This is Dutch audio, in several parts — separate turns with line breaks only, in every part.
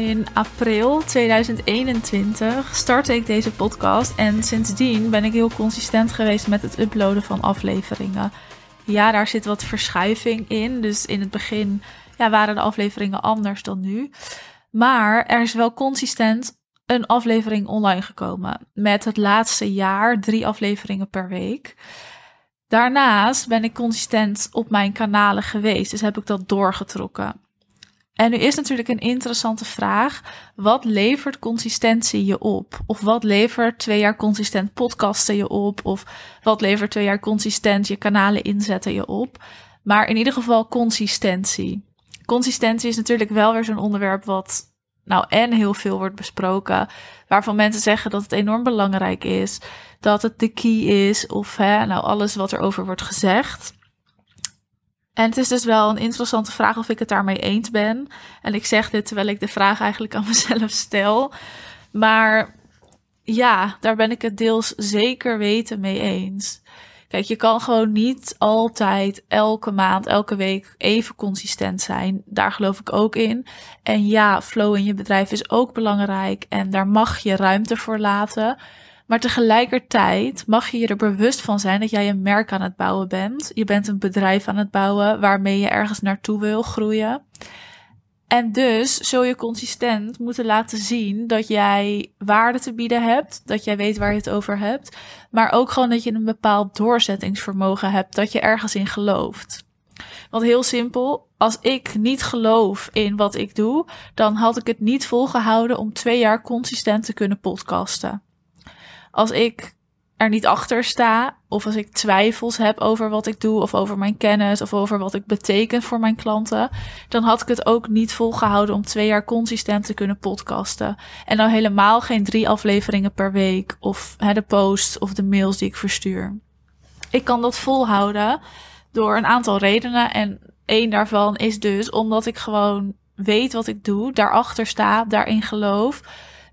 In april 2021 startte ik deze podcast en sindsdien ben ik heel consistent geweest met het uploaden van afleveringen. Ja, daar zit wat verschuiving in. Dus in het begin ja, waren de afleveringen anders dan nu. Maar er is wel consistent een aflevering online gekomen. Met het laatste jaar drie afleveringen per week. Daarnaast ben ik consistent op mijn kanalen geweest. Dus heb ik dat doorgetrokken. En nu is natuurlijk een interessante vraag. Wat levert consistentie je op? Of wat levert twee jaar consistent podcasten je op? Of wat levert twee jaar consistent je kanalen inzetten je op? Maar in ieder geval consistentie. Consistentie is natuurlijk wel weer zo'n onderwerp wat nou en heel veel wordt besproken. Waarvan mensen zeggen dat het enorm belangrijk is. Dat het de key is. Of hè, nou alles wat er over wordt gezegd. En het is dus wel een interessante vraag of ik het daarmee eens ben. En ik zeg dit terwijl ik de vraag eigenlijk aan mezelf stel. Maar ja, daar ben ik het deels zeker weten mee eens. Kijk, je kan gewoon niet altijd elke maand, elke week even consistent zijn. Daar geloof ik ook in. En ja, flow in je bedrijf is ook belangrijk en daar mag je ruimte voor laten. Maar tegelijkertijd mag je je er bewust van zijn dat jij een merk aan het bouwen bent. Je bent een bedrijf aan het bouwen waarmee je ergens naartoe wil groeien. En dus zul je consistent moeten laten zien dat jij waarde te bieden hebt, dat jij weet waar je het over hebt, maar ook gewoon dat je een bepaald doorzettingsvermogen hebt, dat je ergens in gelooft. Want heel simpel, als ik niet geloof in wat ik doe, dan had ik het niet volgehouden om twee jaar consistent te kunnen podcasten als ik er niet achter sta, of als ik twijfels heb over wat ik doe, of over mijn kennis, of over wat ik beteken voor mijn klanten, dan had ik het ook niet volgehouden om twee jaar consistent te kunnen podcasten. En dan helemaal geen drie afleveringen per week, of hè, de posts of de mails die ik verstuur. Ik kan dat volhouden door een aantal redenen. En één daarvan is dus omdat ik gewoon weet wat ik doe, daarachter sta, daarin geloof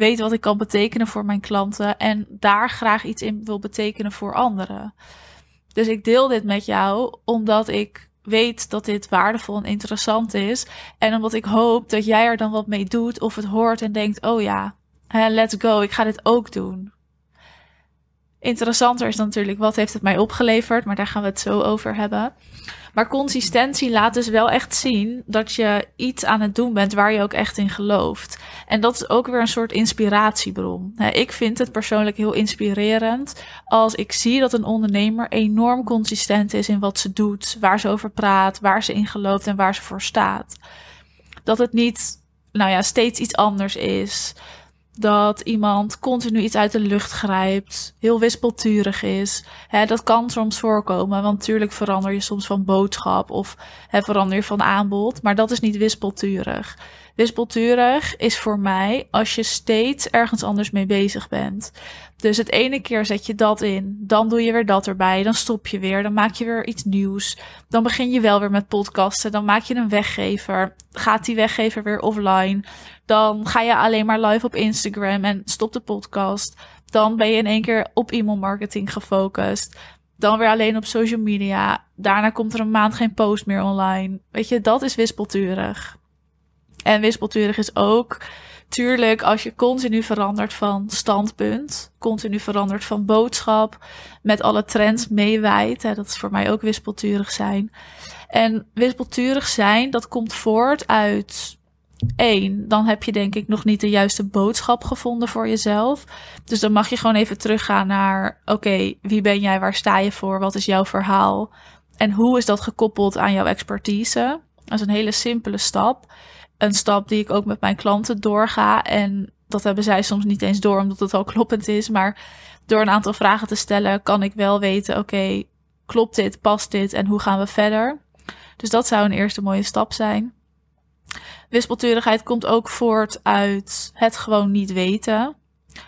weet wat ik kan betekenen voor mijn klanten en daar graag iets in wil betekenen voor anderen. Dus ik deel dit met jou omdat ik weet dat dit waardevol en interessant is. En omdat ik hoop dat jij er dan wat mee doet of het hoort en denkt: oh ja, let's go, ik ga dit ook doen. Interessanter is natuurlijk wat heeft het mij opgeleverd, maar daar gaan we het zo over hebben. Maar consistentie laat dus wel echt zien dat je iets aan het doen bent waar je ook echt in gelooft. En dat is ook weer een soort inspiratiebron. Ik vind het persoonlijk heel inspirerend als ik zie dat een ondernemer enorm consistent is in wat ze doet, waar ze over praat, waar ze in gelooft en waar ze voor staat. Dat het niet, nou ja, steeds iets anders is dat iemand continu iets uit de lucht grijpt, heel wispelturig is. Hè, dat kan soms voorkomen, want natuurlijk verander je soms van boodschap of hè, verander je van aanbod, maar dat is niet wispelturig. Wispelturig is voor mij als je steeds ergens anders mee bezig bent. Dus het ene keer zet je dat in, dan doe je weer dat erbij, dan stop je weer, dan maak je weer iets nieuws. Dan begin je wel weer met podcasten, dan maak je een weggever, gaat die weggever weer offline. Dan ga je alleen maar live op Instagram en stop de podcast. Dan ben je in één keer op e-mailmarketing gefocust. Dan weer alleen op social media. Daarna komt er een maand geen post meer online. Weet je, dat is wispelturig. En wispelturig is ook, tuurlijk, als je continu verandert van standpunt, continu verandert van boodschap, met alle trends meewijt. Dat is voor mij ook wispelturig zijn. En wispelturig zijn, dat komt voort uit één, dan heb je denk ik nog niet de juiste boodschap gevonden voor jezelf. Dus dan mag je gewoon even teruggaan naar: oké, wie ben jij? Waar sta je voor? Wat is jouw verhaal? En hoe is dat gekoppeld aan jouw expertise? Dat is een hele simpele stap. Een stap die ik ook met mijn klanten doorga. En dat hebben zij soms niet eens door, omdat het al kloppend is. Maar door een aantal vragen te stellen, kan ik wel weten: oké, klopt dit? Past dit? En hoe gaan we verder? Dus dat zou een eerste mooie stap zijn. Wispelturigheid komt ook voort uit het gewoon niet weten.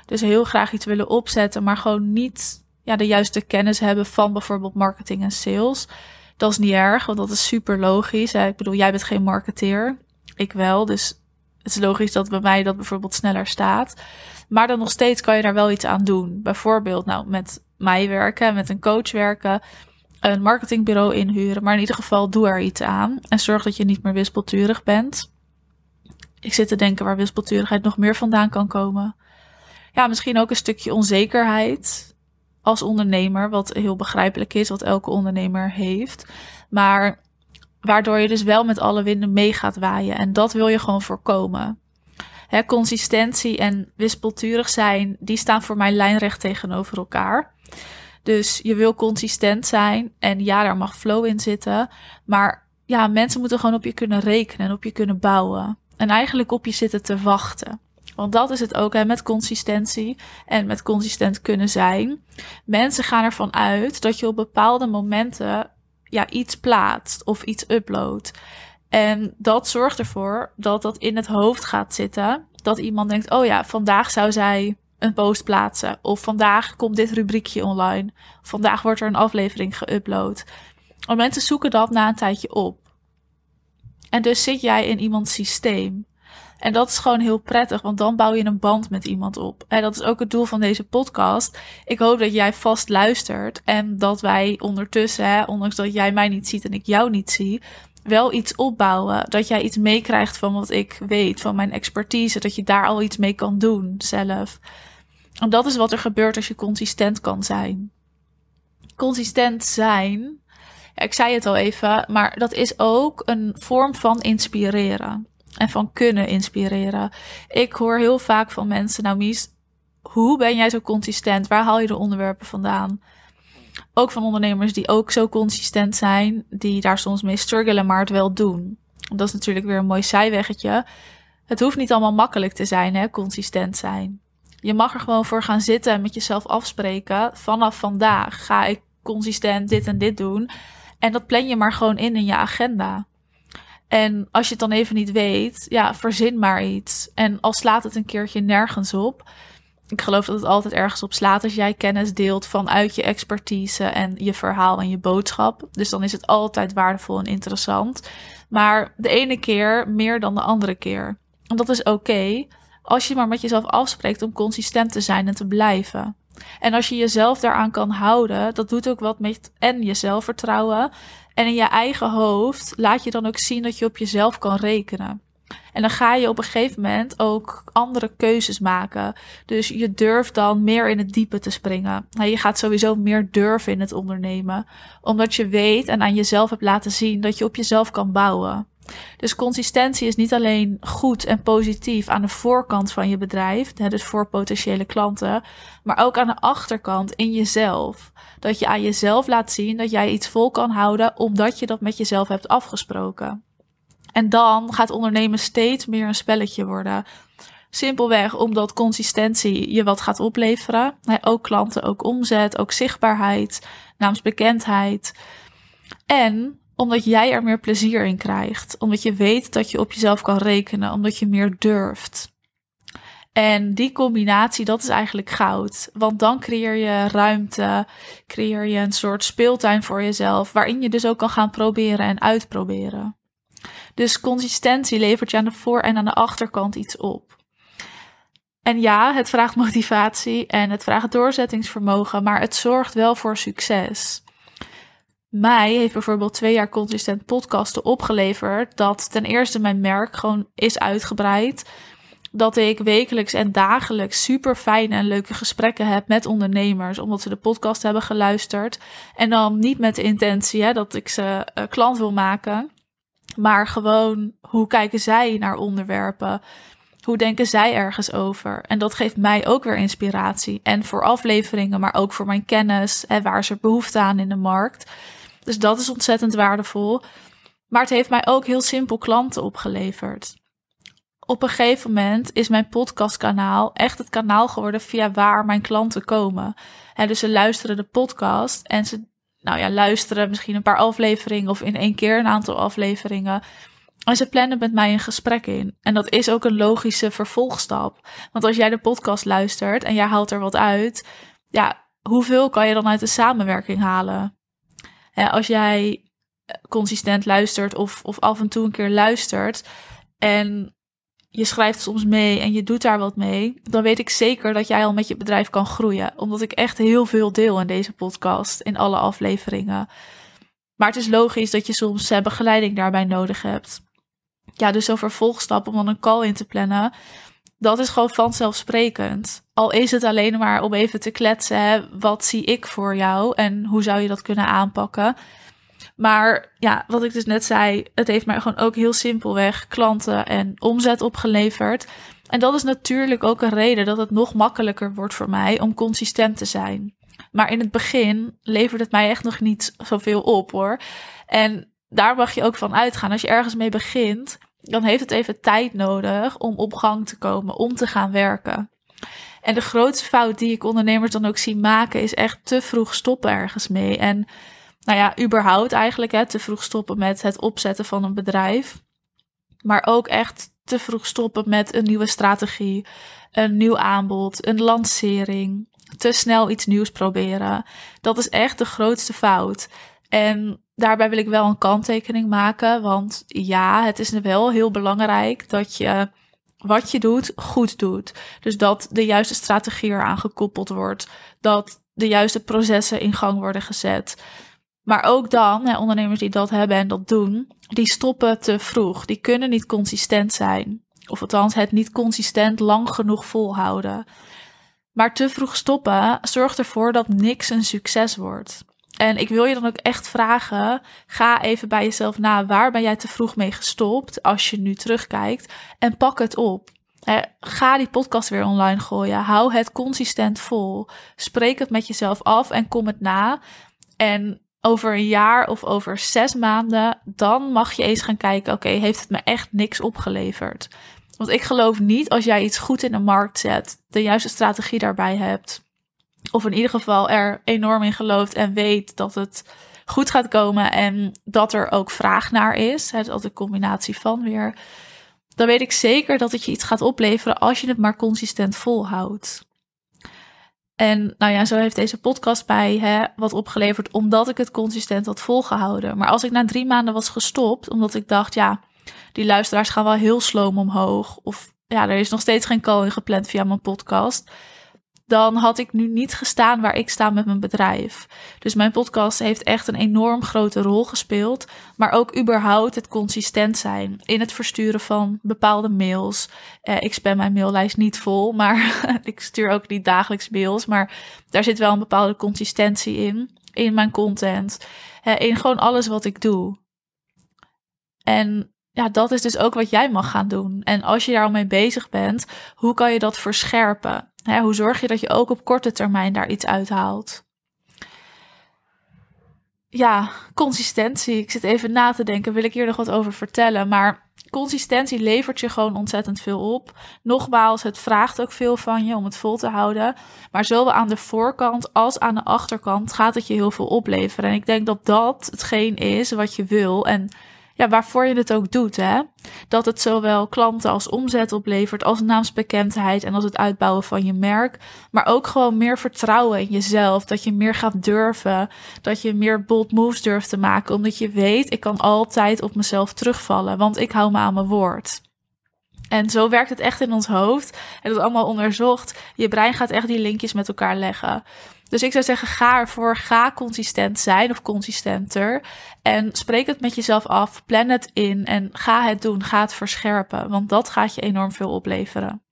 Dus heel graag iets willen opzetten, maar gewoon niet ja, de juiste kennis hebben van bijvoorbeeld marketing en sales. Dat is niet erg, want dat is super logisch. Ik bedoel, jij bent geen marketeer. Ik wel. Dus het is logisch dat bij mij dat bijvoorbeeld sneller staat. Maar dan nog steeds kan je daar wel iets aan doen. Bijvoorbeeld, nou, met mij werken, met een coach werken, een marketingbureau inhuren. Maar in ieder geval, doe er iets aan. En zorg dat je niet meer wispelturig bent. Ik zit te denken waar wispelturigheid nog meer vandaan kan komen. Ja, misschien ook een stukje onzekerheid als ondernemer, wat heel begrijpelijk is, wat elke ondernemer heeft. Maar waardoor je dus wel met alle winden mee gaat waaien. En dat wil je gewoon voorkomen. Hè, consistentie en wispelturig zijn, die staan voor mij lijnrecht tegenover elkaar. Dus je wil consistent zijn en ja, daar mag flow in zitten. Maar ja, mensen moeten gewoon op je kunnen rekenen en op je kunnen bouwen. En eigenlijk op je zitten te wachten. Want dat is het ook hè, met consistentie en met consistent kunnen zijn. Mensen gaan ervan uit dat je op bepaalde momenten ja, iets plaatst of iets uploadt. En dat zorgt ervoor dat dat in het hoofd gaat zitten. Dat iemand denkt: oh ja, vandaag zou zij een post plaatsen. Of vandaag komt dit rubriekje online. Vandaag wordt er een aflevering geüpload. En mensen zoeken dat na een tijdje op. En dus zit jij in iemands systeem. En dat is gewoon heel prettig, want dan bouw je een band met iemand op. En dat is ook het doel van deze podcast. Ik hoop dat jij vast luistert en dat wij ondertussen, hè, ondanks dat jij mij niet ziet en ik jou niet zie, wel iets opbouwen. Dat jij iets meekrijgt van wat ik weet, van mijn expertise, dat je daar al iets mee kan doen zelf. En dat is wat er gebeurt als je consistent kan zijn. Consistent zijn, ik zei het al even, maar dat is ook een vorm van inspireren en van kunnen inspireren. Ik hoor heel vaak van mensen, nou Mies, hoe ben jij zo consistent? Waar haal je de onderwerpen vandaan? Ook van ondernemers die ook zo consistent zijn, die daar soms mee struggelen, maar het wel doen. Dat is natuurlijk weer een mooi zijweggetje. Het hoeft niet allemaal makkelijk te zijn, hè, consistent zijn. Je mag er gewoon voor gaan zitten en met jezelf afspreken. Vanaf vandaag ga ik consistent dit en dit doen. En dat plan je maar gewoon in in je agenda. En als je het dan even niet weet, ja, verzin maar iets. En al slaat het een keertje nergens op. Ik geloof dat het altijd ergens op slaat als jij kennis deelt vanuit je expertise en je verhaal en je boodschap. Dus dan is het altijd waardevol en interessant. Maar de ene keer meer dan de andere keer. En dat is oké als je maar met jezelf afspreekt om consistent te zijn en te blijven. En als je jezelf daaraan kan houden, dat doet ook wat met en je zelfvertrouwen. En in je eigen hoofd laat je dan ook zien dat je op jezelf kan rekenen. En dan ga je op een gegeven moment ook andere keuzes maken. Dus je durft dan meer in het diepe te springen. Nou, je gaat sowieso meer durven in het ondernemen. Omdat je weet en aan jezelf hebt laten zien dat je op jezelf kan bouwen. Dus consistentie is niet alleen goed en positief aan de voorkant van je bedrijf, dus voor potentiële klanten, maar ook aan de achterkant in jezelf. Dat je aan jezelf laat zien dat jij iets vol kan houden omdat je dat met jezelf hebt afgesproken. En dan gaat ondernemen steeds meer een spelletje worden. Simpelweg omdat consistentie je wat gaat opleveren. Ook klanten, ook omzet, ook zichtbaarheid, naamsbekendheid. En omdat jij er meer plezier in krijgt. Omdat je weet dat je op jezelf kan rekenen. Omdat je meer durft. En die combinatie, dat is eigenlijk goud. Want dan creëer je ruimte, creëer je een soort speeltuin voor jezelf, waarin je dus ook kan gaan proberen en uitproberen. Dus consistentie levert je aan de voor- en aan de achterkant iets op. En ja, het vraagt motivatie en het vraagt doorzettingsvermogen, maar het zorgt wel voor succes. Mij heeft bijvoorbeeld twee jaar consistent podcasten opgeleverd dat ten eerste mijn merk gewoon is uitgebreid. Dat ik wekelijks en dagelijks super fijne en leuke gesprekken heb met ondernemers, omdat ze de podcast hebben geluisterd. En dan niet met de intentie hè, dat ik ze uh, klant wil maken, maar gewoon hoe kijken zij naar onderwerpen? Hoe denken zij ergens over? En dat geeft mij ook weer inspiratie. En voor afleveringen, maar ook voor mijn kennis. En waar er behoefte aan in de markt? Dus dat is ontzettend waardevol. Maar het heeft mij ook heel simpel klanten opgeleverd. Op een gegeven moment is mijn podcastkanaal echt het kanaal geworden via waar mijn klanten komen. En dus ze luisteren de podcast en ze nou ja, luisteren misschien een paar afleveringen of in één keer een aantal afleveringen. En ze plannen met mij een gesprek in. En dat is ook een logische vervolgstap. Want als jij de podcast luistert en jij haalt er wat uit, ja, hoeveel kan je dan uit de samenwerking halen? Als jij consistent luistert of, of af en toe een keer luistert en je schrijft soms mee en je doet daar wat mee, dan weet ik zeker dat jij al met je bedrijf kan groeien. Omdat ik echt heel veel deel in deze podcast, in alle afleveringen. Maar het is logisch dat je soms begeleiding daarbij nodig hebt. ja, dus zo'n vervolgstap om dan een call in te plannen. Dat is gewoon vanzelfsprekend. Al is het alleen maar om even te kletsen. Wat zie ik voor jou en hoe zou je dat kunnen aanpakken? Maar ja, wat ik dus net zei, het heeft mij gewoon ook heel simpelweg klanten en omzet opgeleverd. En dat is natuurlijk ook een reden dat het nog makkelijker wordt voor mij om consistent te zijn. Maar in het begin levert het mij echt nog niet zoveel op hoor. En daar mag je ook van uitgaan. Als je ergens mee begint, dan heeft het even tijd nodig om op gang te komen, om te gaan werken. En de grootste fout die ik ondernemers dan ook zie maken, is echt te vroeg stoppen ergens mee. En nou ja, überhaupt eigenlijk hè, te vroeg stoppen met het opzetten van een bedrijf. Maar ook echt te vroeg stoppen met een nieuwe strategie, een nieuw aanbod, een lancering. Te snel iets nieuws proberen. Dat is echt de grootste fout. En daarbij wil ik wel een kanttekening maken. Want ja, het is wel heel belangrijk dat je wat je doet goed doet. Dus dat de juiste strategie eraan gekoppeld wordt. Dat de juiste processen in gang worden gezet. Maar ook dan, hè, ondernemers die dat hebben en dat doen, die stoppen te vroeg. Die kunnen niet consistent zijn. Of althans, het niet consistent lang genoeg volhouden. Maar te vroeg stoppen zorgt ervoor dat niks een succes wordt. En ik wil je dan ook echt vragen: ga even bij jezelf na. Waar ben jij te vroeg mee gestopt als je nu terugkijkt? En pak het op. ga die podcast weer online gooien. Hou het consistent vol. Spreek het met jezelf af en kom het na. En over een jaar of over zes maanden, dan mag je eens gaan kijken: oké, heeft het me echt niks opgeleverd? Want ik geloof niet als jij iets goed in de markt zet, de juiste strategie daarbij hebt, of in ieder geval er enorm in gelooft en weet dat het goed gaat komen en dat er ook vraag naar is. Het is altijd een combinatie van weer. Dan weet ik zeker dat het je iets gaat opleveren als je het maar consistent volhoudt. En nou ja, zo heeft deze podcast mij hè, wat opgeleverd omdat ik het consistent had volgehouden. Maar als ik na drie maanden was gestopt, omdat ik dacht, ja, die luisteraars gaan wel heel sloom omhoog. Of ja, er is nog steeds geen call in gepland via mijn podcast dan had ik nu niet gestaan waar ik sta met mijn bedrijf. Dus mijn podcast heeft echt een enorm grote rol gespeeld. Maar ook überhaupt het consistent zijn in het versturen van bepaalde mails. Eh, ik spam mijn maillijst niet vol, maar ik stuur ook niet dagelijks mails. Maar daar zit wel een bepaalde consistentie in. In mijn content. Eh, in gewoon alles wat ik doe. En ja, dat is dus ook wat jij mag gaan doen. En als je daar al mee bezig bent, hoe kan je dat verscherpen? hoe zorg je dat je ook op korte termijn daar iets uithaalt? Ja, consistentie. Ik zit even na te denken, wil ik hier nog wat over vertellen? Maar consistentie levert je gewoon ontzettend veel op. Nogmaals, het vraagt ook veel van je om het vol te houden. Maar zowel aan de voorkant als aan de achterkant gaat het je heel veel opleveren. En ik denk dat dat hetgeen is wat je wil. En ja, waarvoor je het ook doet. Hè? Dat het zowel klanten als omzet oplevert, als naamsbekendheid en als het uitbouwen van je merk. Maar ook gewoon meer vertrouwen in jezelf. Dat je meer gaat durven. Dat je meer bold moves durft te maken. Omdat je weet, ik kan altijd op mezelf terugvallen. Want ik hou me aan mijn woord. En zo werkt het echt in ons hoofd. En dat allemaal onderzocht. Je brein gaat echt die linkjes met elkaar leggen. Dus ik zou zeggen, ga ervoor, ga consistent zijn of consistenter. En spreek het met jezelf af, plan het in en ga het doen, ga het verscherpen. Want dat gaat je enorm veel opleveren.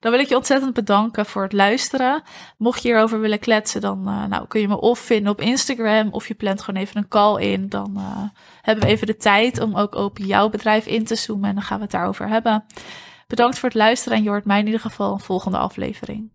Dan wil ik je ontzettend bedanken voor het luisteren. Mocht je hierover willen kletsen, dan uh, nou, kun je me of vinden op Instagram of je plant gewoon even een call in. Dan uh, hebben we even de tijd om ook op jouw bedrijf in te zoomen en dan gaan we het daarover hebben. Bedankt voor het luisteren en je mij in ieder geval een volgende aflevering.